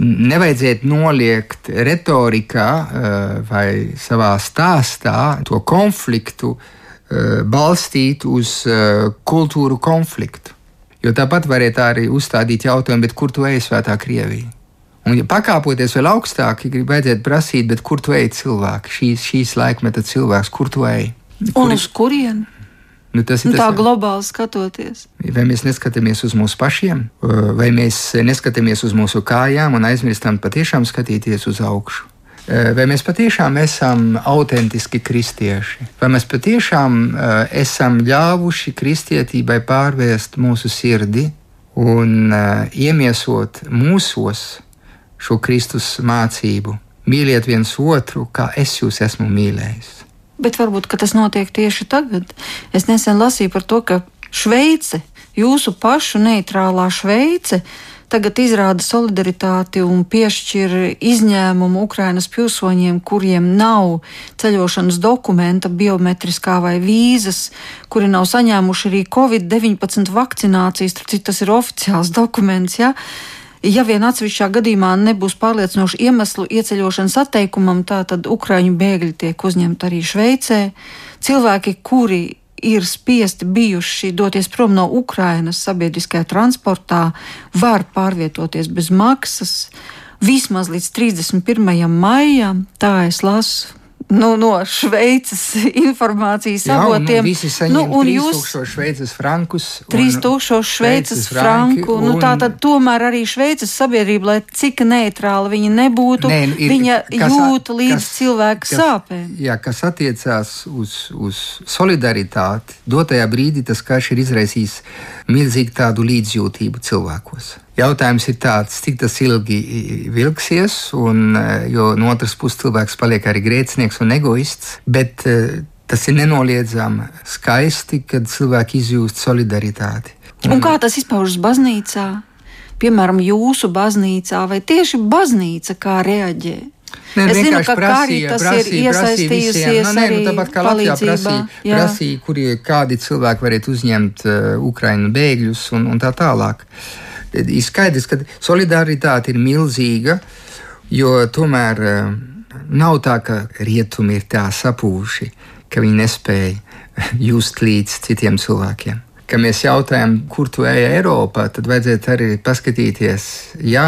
Nevajadzētu noliegt retorikā uh, vai savā stāstā to konfliktu uh, balstīt uz uh, kultūru konfliktu. Jo tāpat varētu arī uzstādīt jautājumu, kur tu ej svētā Krievijā? Un, ja pakāpoties vēl augstāk, ja vajadzētu prasīt, kur tu ej, cilvēki, šīs, šīs laikmeta cilvēks, kur tu ej? Kur un uz kurieni? Nu, tas ir nu, tā tas, globāli skatoties. Vai mēs neskatāmies uz mūsu pašiem, vai mēs neskatāmies uz mūsu kājām un aizmirstam patiešām skatīties uz augšu? Vai mēs patiešām esam autentiski kristieši? Vai mēs patiešām uh, esam ļāvuši kristietībai pārvērst mūsu sirdi un uh, iemiesot mūsos šo Kristus mācību. Mīliet viens otru, kā es jūs esmu mīlējis. Bet varbūt tas notiek tieši tagad. Es nesen lasīju par to, ka Šveice, jūsu pašu neitrālā Šveice, tagad izrāda solidaritāti un piešķir izņēmumu Ukrainas pilsoņiem, kuriem nav ceļošanas dokumenta, biometriskā vai vīzas, kuri nav saņēmuši arī Covid-19 vakcinācijas. Tas ir oficiāls dokuments. Ja? Ja vien atsevišķā gadījumā nebūs pārliecinoši iemeslu ieceļošanas atteikumam, tad Ukraiņu bēgļi tiek uzņemti arī Šveicē. Cilvēki, kuri ir spiesti bijuši doties prom no Ukrainas sabiedriskajā transportā, var pārvietoties bez maksas vismaz līdz 31. maijam. Tā es lasu nu, no Šveices informācijas Jā, avotiem. Nu, un jūs 3000 šveices frankus. 3000 šveices franku. Un... Nu, tā tad tomēr arī Šveices sabiedrība, lai cik neitrāla viņa nebūtu, Nē, nu, ir, viņa kas, jūt līdz kas, cilvēku kas, sāpēm. Jā, kas attiecās uz, uz solidaritāti, dotajā brīdī tas karš ir izraisījis milzīgu tādu līdzjūtību cilvēkos. Jautājums ir tāds, cik tas ilgi vilksies, un, eh, jo no otras puses cilvēks paliek arī grēcinieks un egoists. Bet eh, tas ir nenoliedzami skaisti, kad cilvēki izjūst solidaritāti. Un, un kā tas izpaužas baznīcā? Piemēram, jūsu baznīcā vai tieši baznīca kā reaģē? Nē, es zinu, ka prasīja, tas prasīja, ir iesaistījusies nu, nē, nu, tāpat kā Latvijā prasīja, prasīja, kuri kādi cilvēki varētu uzņemt uh, Ukraiņu bēgļus un, un tā tālāk. Uh, ir skaidrs, ka solidaritāte ir milzīga, jo tomēr eh, nav tā, ka rietumi ir tā sapūši, ka viņi nespēja just līdz citiem cilvēkiem ka mēs jautājam, kur tu ej Eiropā, tad vajadzētu arī paskatīties. Jā,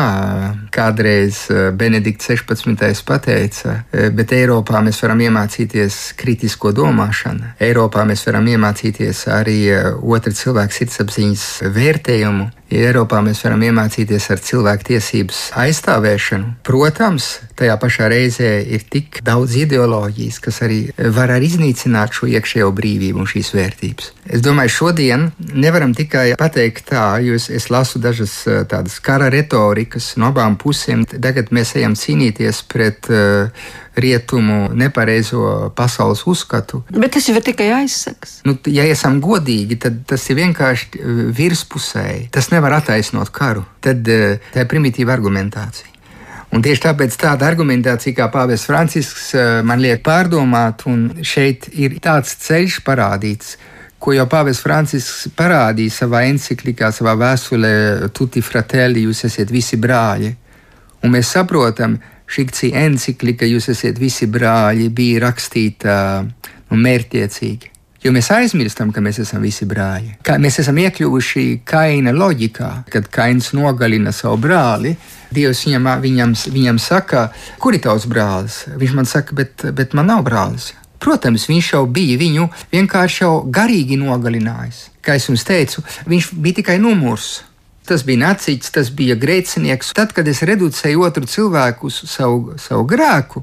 kādreiz eh, Benedikts 16. pateica, eh, bet Eiropā mēs varam iemācīties kritisko domāšanu. Eiropā mēs varam iemācīties arī otra cilvēka sirdsapziņas vērtējumu. Eiropā mēs varam iemācīties ar cilvēku tiesības aizstāvēšanu. Protams, tajā pašā reizē ir tik daudz ideoloģijas, kas arī var arī iznīcināt šo iekšējo brīvību un šīs vērtības. Es domāju, šodien nevaram tikai pateikt tā, jo es, es lasu dažas eh, tādas kara retorikas no abām pusēm. Tagad mēs ejam cīnīties pret uh, rietumu nepareizo pasaules uzskatu. Bet tas jau ir tikai aizsaks. Nu, ja esam godīgi, tad tas ir vienkārši virspusēji. Tas nevar attaisnot karu. Tad eh, tā ir primitīva argumentācija. Un tieši tāpēc tāda argumentācija, kā Pāvils Francisks, eh, man liek pārdomāt, un šeit ir tāds ceļš parādīts, ko jau Pāvils Francisks parādīja savā encyklikā, savā vēstulē, Tutti fratelli, jūs esat visi brāļi. Un mēs saprotam, ka šī encyklika, jūs esat visi brāļi, bija rakstīta nu, mērķiecīgi. Jo mēs aizmirstam, ka mēs esam visi brāļi. Kā mēs esam iekļuvuši kaina loģikā, kad kains nogalina savu brāli. Dievs viņam, viņam, viņam saka, kur ir tavs brālis? Viņš man saka, bet, bet man nav brālis. Protams, viņš jau bija viņu vienkārši jau garīgi nogalinājis. Kā jau jums teicu, viņš bija tikai numurs. Tas bija nacīts, tas bija grēcinieks. Tad, kad es reducēju otru cilvēku uz savu, savu grēku,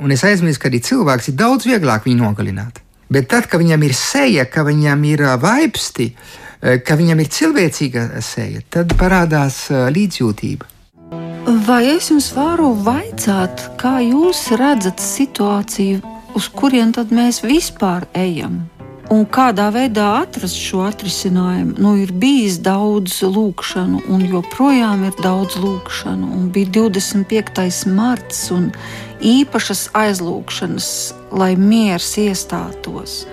un es aizmirsu, ka arī cilvēks ir daudz vieglāk viņu nogalināt. Bet tad, kad viņam ir seja, ka viņam ir vaipsti, ka viņam ir cilvēcīga seja, tad parādās līdzjūtība. Vai es jums varu vaicāt, kā jūs redzat situāciju, uz kurien tad mēs vispār ejam? Un kādā veidā atrast šo atrisinājumu? Nu, ir bijis daudz lūkšanu, un joprojām ir daudz lūkšanu. Un bija 25. marts un īpašas aizlūkšanas, lai miers iestātos.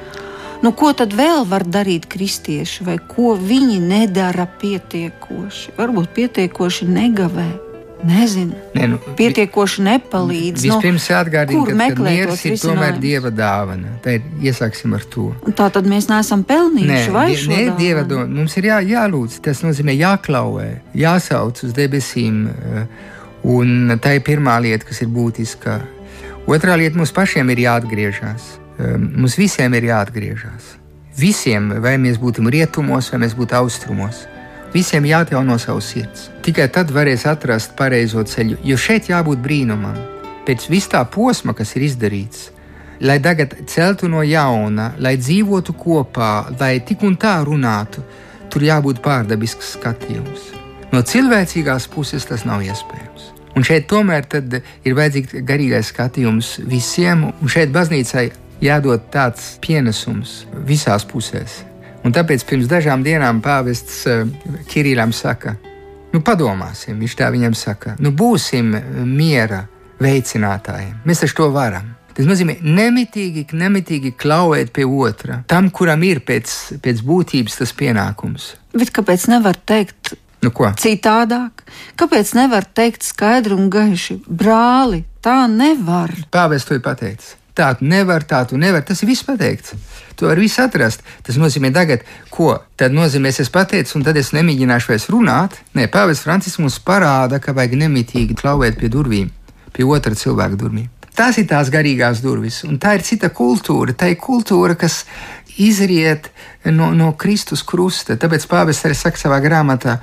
Nu, ko tad vēl var darīt kristieši, vai ko viņi nedara pietiekoši? Varbūt pietiekoši negavē. Nezinu. Ne, nu, Pietiekoši nepalīdz. Nu, vispirms no, jāatgādina, ka, miers ir tomēr dieva dāvana. Tā ir iesāksim ar to. Un tā tad mēs neesam pelnījuši Nē, vai die, ne, dieva dāvana. Mums ir jā, jālūdz, tas nozīmē jāklauvē, jāsauc uz debesīm. Eh, un tā ir pirmā lieta, kas ir būtiska. Otrā lieta mums pašiem ir jāatgriežas. Eh, mums visiem ir jāatgriežas. Visiem, vai mēs būtu rietumos, vai mēs būtu austrumos. Visiem jāatjauno savs sirds. Tikai tad varēs atrast pareizo ceļu, jo šeit jābūt brīnumam. Pēc vis tā posma, kas ir izdarīts, lai tagad celtu no jauna, lai dzīvotu kopā, lai tik un tā runātu, tur jābūt pārdabisks skatījums. No cilvēcīgās puses tas nav iespējams. Un šeit tomēr ir vajadzīgs garīgais skatījums visiem, un šeit baznīcai jādod tāds pienesums visās pusēs. Un tāpēc pirms dažām dienām pāvests uh, Kirillam saka, nu padomāsim, viņš tā viņam saka, nu būsim miera veicinātājiem. Mēs taču to varam. Tas nozīmē nemitīgi, nemitīgi klauvēt pie otra, tam, kuram ir pēc, pēc būtības tas pienākums. Bet kāpēc nevar teikt nu, ko? citādāk? Kāpēc nevar teikt skaidri un gaiši, brāli, tā nevar? Pāvests to ir pateicis. Tā tu nevar, tā tu nevar. Tas ir viss pateikts. To var visu atrast. Tas nozīmē, tagad, ko tad nozīmē, es pateicu, un tad es nemēģināšu vairs runāt. Nē, Pāvils Francisks mums parāda, ka vajag nemitīgi klauvēt pie durvīm, pie otra cilvēka durvīm. Tās ir tās garīgās durvis, un tā ir cita kultūra. Tā ir kultūra, kas izriet no, no Kristus krusta. Tāpēc Pāvils arī saka savā grāmatā,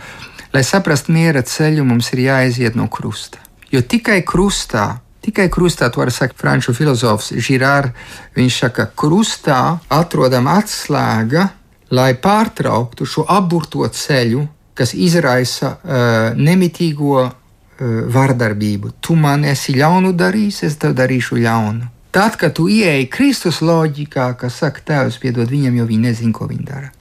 lai saprastu miera ceļu, mums ir jāiziet no krusta. Jo tikai krustā Tikai krustā, to var sakt franču filozofs Žirārs. Viņš saka, ka krustā atrodam atslēga, lai pārtrauktu šo aburto ceļu, kas izraisa uh, nemitīgo uh, vardarbību. Tu man esi ļaunu darījis, es tev darīšu ļaunu. Tad, kad tu ieeji Kristus loģikā, kas saka, Tēvs, piedod viņam, jo viņi nezina, ko viņi dara.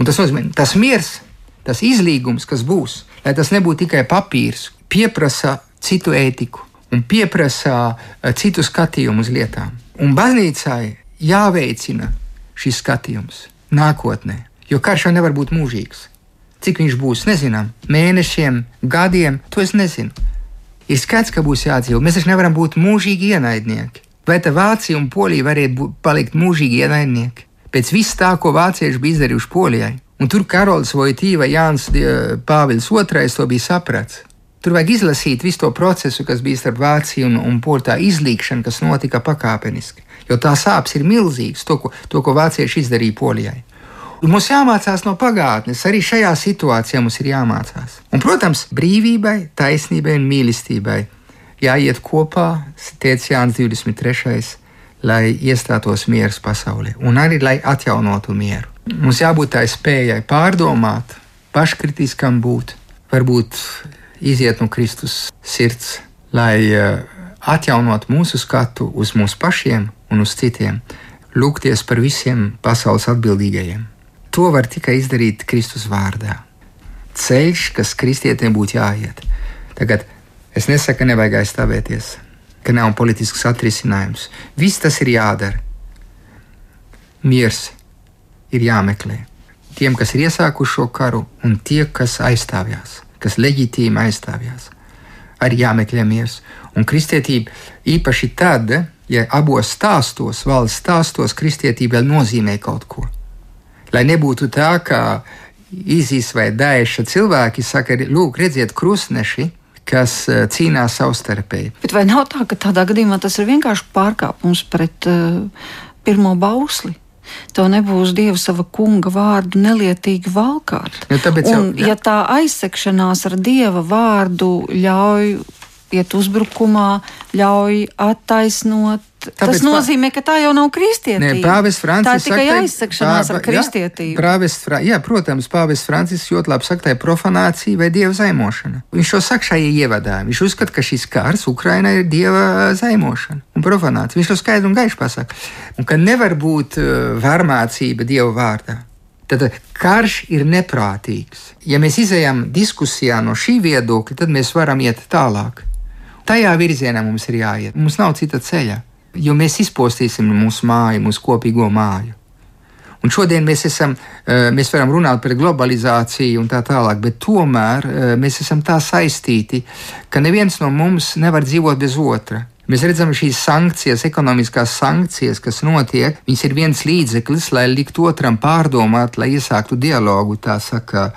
Un tas nozīmē, tas miers, tas izlīgums, kas būs, lai tas nebūtu tikai papīrs, pieprasa citu ētiku un pieprasa eh, citu skatījumu uz lietām. Un baznīcai jāveicina šis skatījums nākotnē, jo karš jau nevar būt mūžīgs. Cik viņš būs, nezinām, mēnešiem, gadiem, to es nezinu. Ir skaidrs, ka būs jādzīvo. Mēs taču nevaram būt mūžīgi ienaidnieki. Vai tā Vācija un Polija varētu būt, palikt mūžīgi ienaidnieki? Pēc viss tā, ko vācieši bija izdarījuši Polijai. Un tur Karols Vojtīva Jānis Pāvils II to bija sapratis. Tur vajag izlasīt visu to procesu, kas bija starp Vāciju un, un Poliju, tā izlīkšana, kas notika pakāpeniski. Jo tā sāpes ir milzīgas, to, ko, to, ko vācieši izdarīja Polijai. Un mums jāmācās no pagātnes, arī šajā situācijā mums ir jāmācās. Un, protams, brīvībai, taisnībai un mīlestībai jāiet kopā, teica Jānis 23. lai iestātos miers pasaulē, un arī lai atjaunotu mieru. Mums jābūt tai spējai pārdomāt, paškritiskam būt, varbūt iziet no Kristus sirds, lai eh, atjaunot mūsu skatu uz mums pašiem un uz citiem, lūgties par visiem pasaules atbildīgajiem. To var tikai izdarīt Kristus vārdā. Ceļš, kas kristietiem būtu jāiet. Tagad es nesaku, ka nevajag aizstāvēties, ka nav politisks atrisinājums. Viss tas ir jādara. Miers ir jāmeklē. Tiem, kas ir iesākuši šo karu, un tie, kas aizstāvjās kas leģitīmi aizstāvjās. Arī jāmeklē miers. Un kristietība īpaši tad, ja abos stāstos, valsts stāstos, kristietība vēl nozīmē kaut ko. Lai nebūtu tā, ka izīs vai dēša cilvēki saka, lūk, redziet, krustneši, kas eh, cīnās savstarpēji. Bet vai nav tā, ka tādā gadījumā tas ir vienkārši pārkāpums pret uh, pirmo bausli? Tev nebūs Dieva sava kunga vārdu nelietīgi valkāt. Ja, jau, Un, ja. ja tā aizsekšanās ar Dieva vārdu ļauj iet uzbrukumā, ļauj attaisnot Tāpēc tas nozīmē, ka tā jau nav kristietība. Nē, Pāvests Francis. Tā ir tikai saka, aizsakšanās pā, ar kristietību. Jā, prāves, jā, protams, Pāvests Francis ļoti labi saka, tā ir profanācija vai dieva zaimošana. Viņš to saka šajā ievadā. Viņš uzskata, ka šis kārs Ukrainā ir dieva zaimošana un profanācija. Viņš to skaidri un gaiši pasaka. Un ka nevar būt uh, varmācība dieva vārdā. Tad karš ir neprātīgs. Ja mēs izējām diskusijā no šī viedokļa, tad mēs varam iet tālāk. Tajā virzienā mums ir jāiet. Mums nav cita ceļa, jo mēs izpostīsim mūsu māju, mūsu kopīgo māju. Un šodien mēs, esam, eh, mēs varam runāt par globalizāciju un tā tālāk, bet tomēr eh, mēs esam tā saistīti, ka neviens no mums nevar dzīvot bez otra. Mēs redzam šīs sankcijas, ekonomiskās sankcijas, kas notiek. Viņas ir viens līdzeklis, lai liktu otram pārdomāt, lai iesāktu dialogu. Tā saka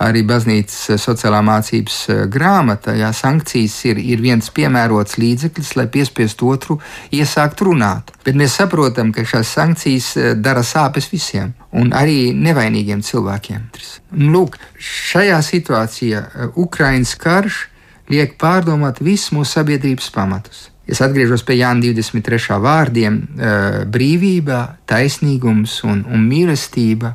arī baznīcas sociālā mācības eh, grāmata. Jā, sankcijas ir, ir viens piemērots līdzeklis, lai piespiestu otru iesākt runāt. Bet mēs saprotam, ka šīs sankcijas eh, dara sāpes visiem, un arī nevainīgiem cilvēkiem. Lūk, šajā situācijā eh, Ukraiņas karš liek pārdomāt visus mūsu sabiedrības pamatus. Es atgriežos pie Jānis 23. vārdiem - brīvība, taisnīgums un, un mīlestība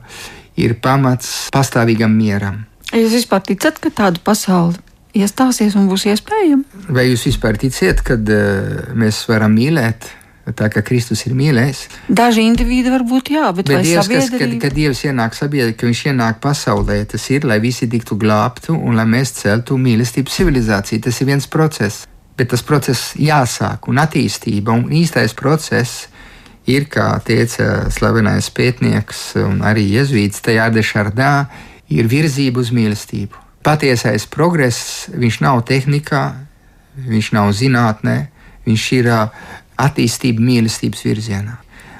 ir pamats pastāvīgam mieram. Jūs vispār ticat, ka tāda pasaule iestāsies un būs iespējama? Vai jūs vispār ticiet, ka uh, mēs varam mīlēt? Tā kā Kristus ir mīlējis. Daži indivīdi varbūt jā, bet, bet Dievs, kas, kad, kad Dievs ienāk sabiedrībā, ka Viņš ienāk pasaulē, tas ir, lai visi tiktu glābtu un lai mēs celtu mīlestības civilizāciju. Tas ir viens process bet tas process jāsāk un attīstība un īstais process. Ir, kā teica slavenais pētnieks un arī jēzus Tajāde Šardā, ir virzība uz mīlestību. Patiesais progress, viņš nav tehnikā, viņš nav zinātnē, viņš ir attīstība mīlestības virzienā.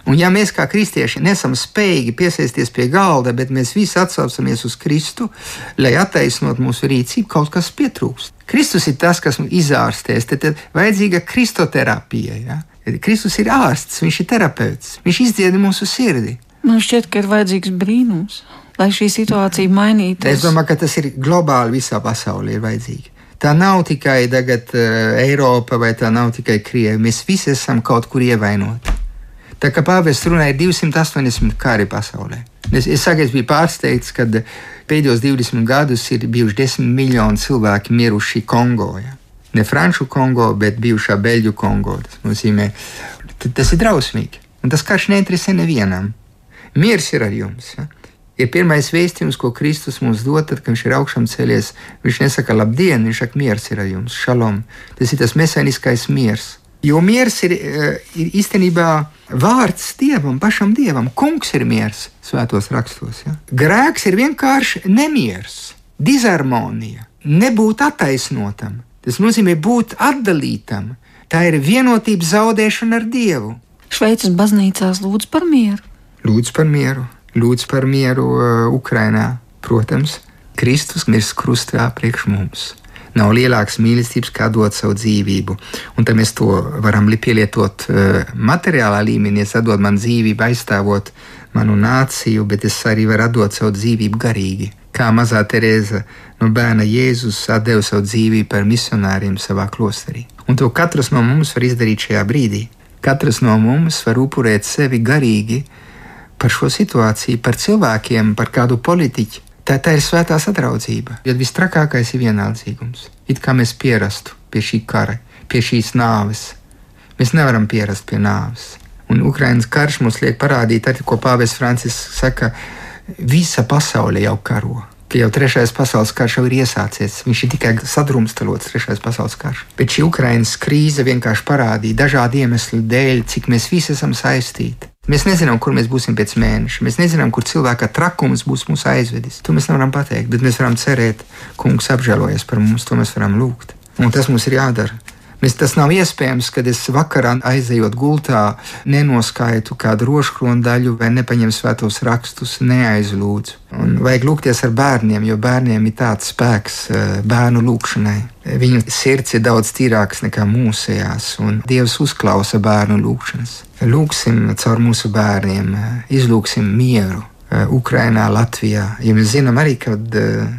Un ja mēs kā kristieši nesam spējīgi piesaisties pie galda, bet mēs visi atsaucamies uz Kristu, lai attaisnotu mūsu rīcību, kaut kas pietrūkst. Kristus ir tas, kas izārstēs, tad ir vajadzīga kristoterapija. Ja? Kristus ir ārsts, viņš ir terapeits, viņš izdzied mūsu sirdi. Man šķiet, ka ir vajadzīgs brīnums, lai šī situācija mainītos. Es domāju, ka tas ir globāli visā pasaulē ir vajadzīgi. Tā nav tikai tagad, uh, Eiropa vai tā nav tikai Krievija. Mēs visi esam kaut kur ievainoti. Tā kā pāvests runāja 280 kari pasaulē. Es, es, saku, es biju pārsteigts, ka pēdējos 20 gadus ir bijuši 10 miljoni cilvēki miruši Kongo. Ja? Ne Franču Kongo, bet bijušā Beļģu Kongo. Tas nozīmē, tas ir drausmīgi. Un tas karš neinteresē nevienam. Miers ir ar jums. Ja? ir pirmais vēstījums, ko Kristus mums dod, tad, kad viņš ir augšām cēlies. Viņš nesaka labdien, viņš saka, miers ir ar jums, šalom. Tas ir tas mesēniskais miers. Jo miers ir, eh, ir īstenībā vārds dievam, pašam dievam. Kungs ir miers svētos rakstos. Ja? Grēks ir vienkārši nemieris, disharmonija, nebūt attaisnotam. Tas nozīmē būt atdalītam. Tā ir vienotības zaudēšana ar Dievu. Šveices baznīcās lūdz par mieru. Lūdz par mieru, lūdz par mieru uh, Ukrainā. Protams, Kristus mirst krustā priekš mums. Nav lielākas mīlestības, kā dot savu dzīvību. Un tad mēs to varam pielietot uh, materiālā līmenī. Es atdodu man dzīvību, aizstāvot manu nāciju, bet es arī varu atdot savu dzīvību garīgi. Kā mazā Terēza no bērna Jēzus deva savu dzīvību par misionāriem savā klosterī. Un to katrs no mums var izdarīt šajā brīdī. Katrs no mums var upurēt sevi garīgi par šo situāciju, par cilvēkiem, par kādu politiķu Tā, tā ir svētā sadraudzība. Jo viss trakākais ir vienaldzīgums. It kā mēs pierastu pie šī kara, pie šīs nāves. Mēs nevaram pierast pie nāves. Un Ukraiņas karš mums liek parādīt, arī, ko Pāvils Francis saka, visa pasaule jau karo. Ka jau trešais pasaules karš jau ir iesācies. Viņš ir tikai sadrumstalots, trešais pasaules karš. Bet šī Ukraiņas krīze vienkārši parādīja dažādu iemeslu dēļ, cik mēs visi esam saistīti. Mēs nezinām, kur mēs būsim pēc mēneša. Mēs nezinām, kur cilvēka trakums būs mūs aizvedis. To mēs nevaram pateikt, bet mēs varam cerēt, kungs apžēlojas par mums. To mēs varam lūgt. Un tas mums ir jādara. Mēs, tas nav iespējams, kad es vakarā aizejot gultā, nenoskaitu kādu rožkronu daļu vai nepaņemu svētos rakstus, neaizlūdzu. Un vajag lūgties ar bērniem, jo bērniem ir tāds spēks eh, bērnu lūgšanai. Viņu sirds ir daudz tīrāks nekā mūsējās, un Dievs uzklausa bērnu lūgšanas. Lūksim caur mūsu bērniem, izlūksim mieru eh, Ukrainā, Latvijā. Ja mēs zinām arī, ka eh,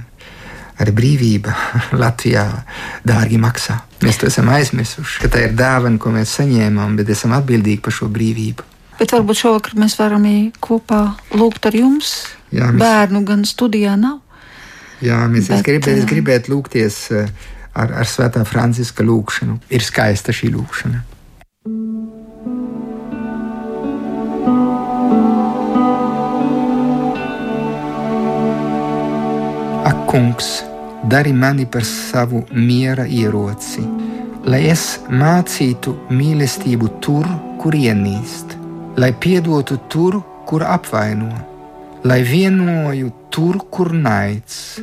arī brīvība Latvijā dārgi maksā. Mēs to esam aizmirsuši, ka tā ir dāvana, ko mēs saņēmām, bet esam atbildīgi par šo brīvību. Bet varbūt šovakar mēs varam kopā lūgt ar jums. Jā, mēs... Bērnu gan studijā nav. Jā, mēs bet, gribētu, es gribētu lūgties ar, ar Svētā Franciska lūgšanu. Ir skaista šī lūgšana. Ak, kungs, dari mani par savu miera ieroci, lai es mācītu mīlestību tur, kur ienīst lai piedotu tur, kur apvaino, lai vienoju tur, kur naids,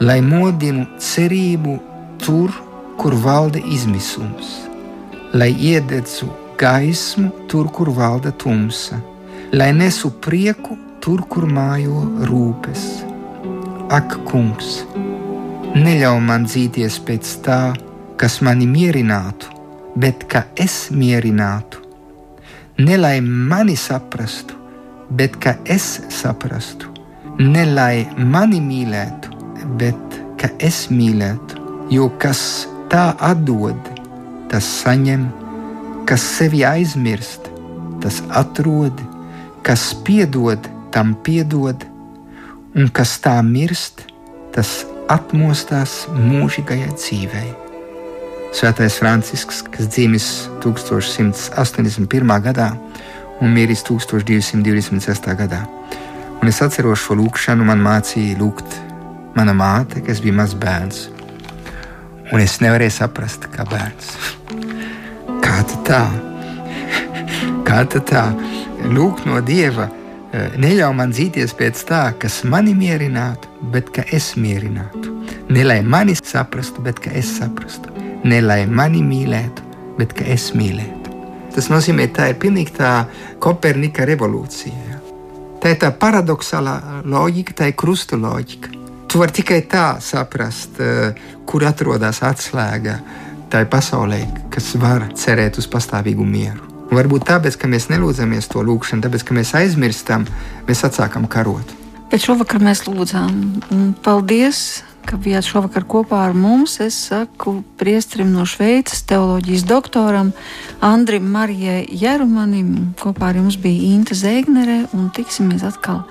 lai modinu cerību tur, kur valda izmisums, lai iededzu gaismu tur, kur valda tumsa, lai nesu prieku tur, kur mājo rūpes. Ak, kungs, neļauj man dzīties pēc tā, kas mani mierinātu, bet ka es mierinātu. Ne lai mani saprastu, bet ka es saprastu, ne lai mani mīlētu, bet ka es mīlētu. Jo kas tā atdod, tas saņem, kas sevi aizmirst, tas atrod, kas piedod, tam piedod, un kas tā mirst, tas atmostās mūžīgajai dzīvei. Svētais Francisks, kas dzimis 1181. gadā un miris 1226. gadā. Un es atceros šo lūkšanu, man mācīja lūgt mana māte, kas bija mazs bērns. Un es nevarēju saprast, kā bērns. Kā tā? Kā tā? Lūgt no Dieva, neļauj man dzīties pēc tā, kas mani mierinātu, bet ka es mierinātu. Ne lai mani saprastu, bet ka es saprastu ne lai mani mīlētu, bet ka es mīlētu. Tas nozīmē, ka tā ir pilnīgi tā Kopernika revolūcija. Tā ir tā paradoxālā loģika, tā ir krustu loģika. Tu vari tikai tā saprast, eh, kur atrodas atslēga tai pasaulē, kas var cerēt uz pastāvīgu mieru. Varbūt tāpēc, ka mēs nelūdzamies to lūgšanu, tāpēc, ka mēs aizmirstam, mēs atsākam karot. Bet šovakar mēs lūdzām. Paldies! ka bijāt šovakar kopā ar mums. Es saku priestrim no Šveices, teoloģijas doktoram Andrim Marijai Jerumanim. Kopā ar jums bija Inta Zēgnere un tiksimies atkal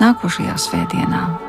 nākošajā svētdienā.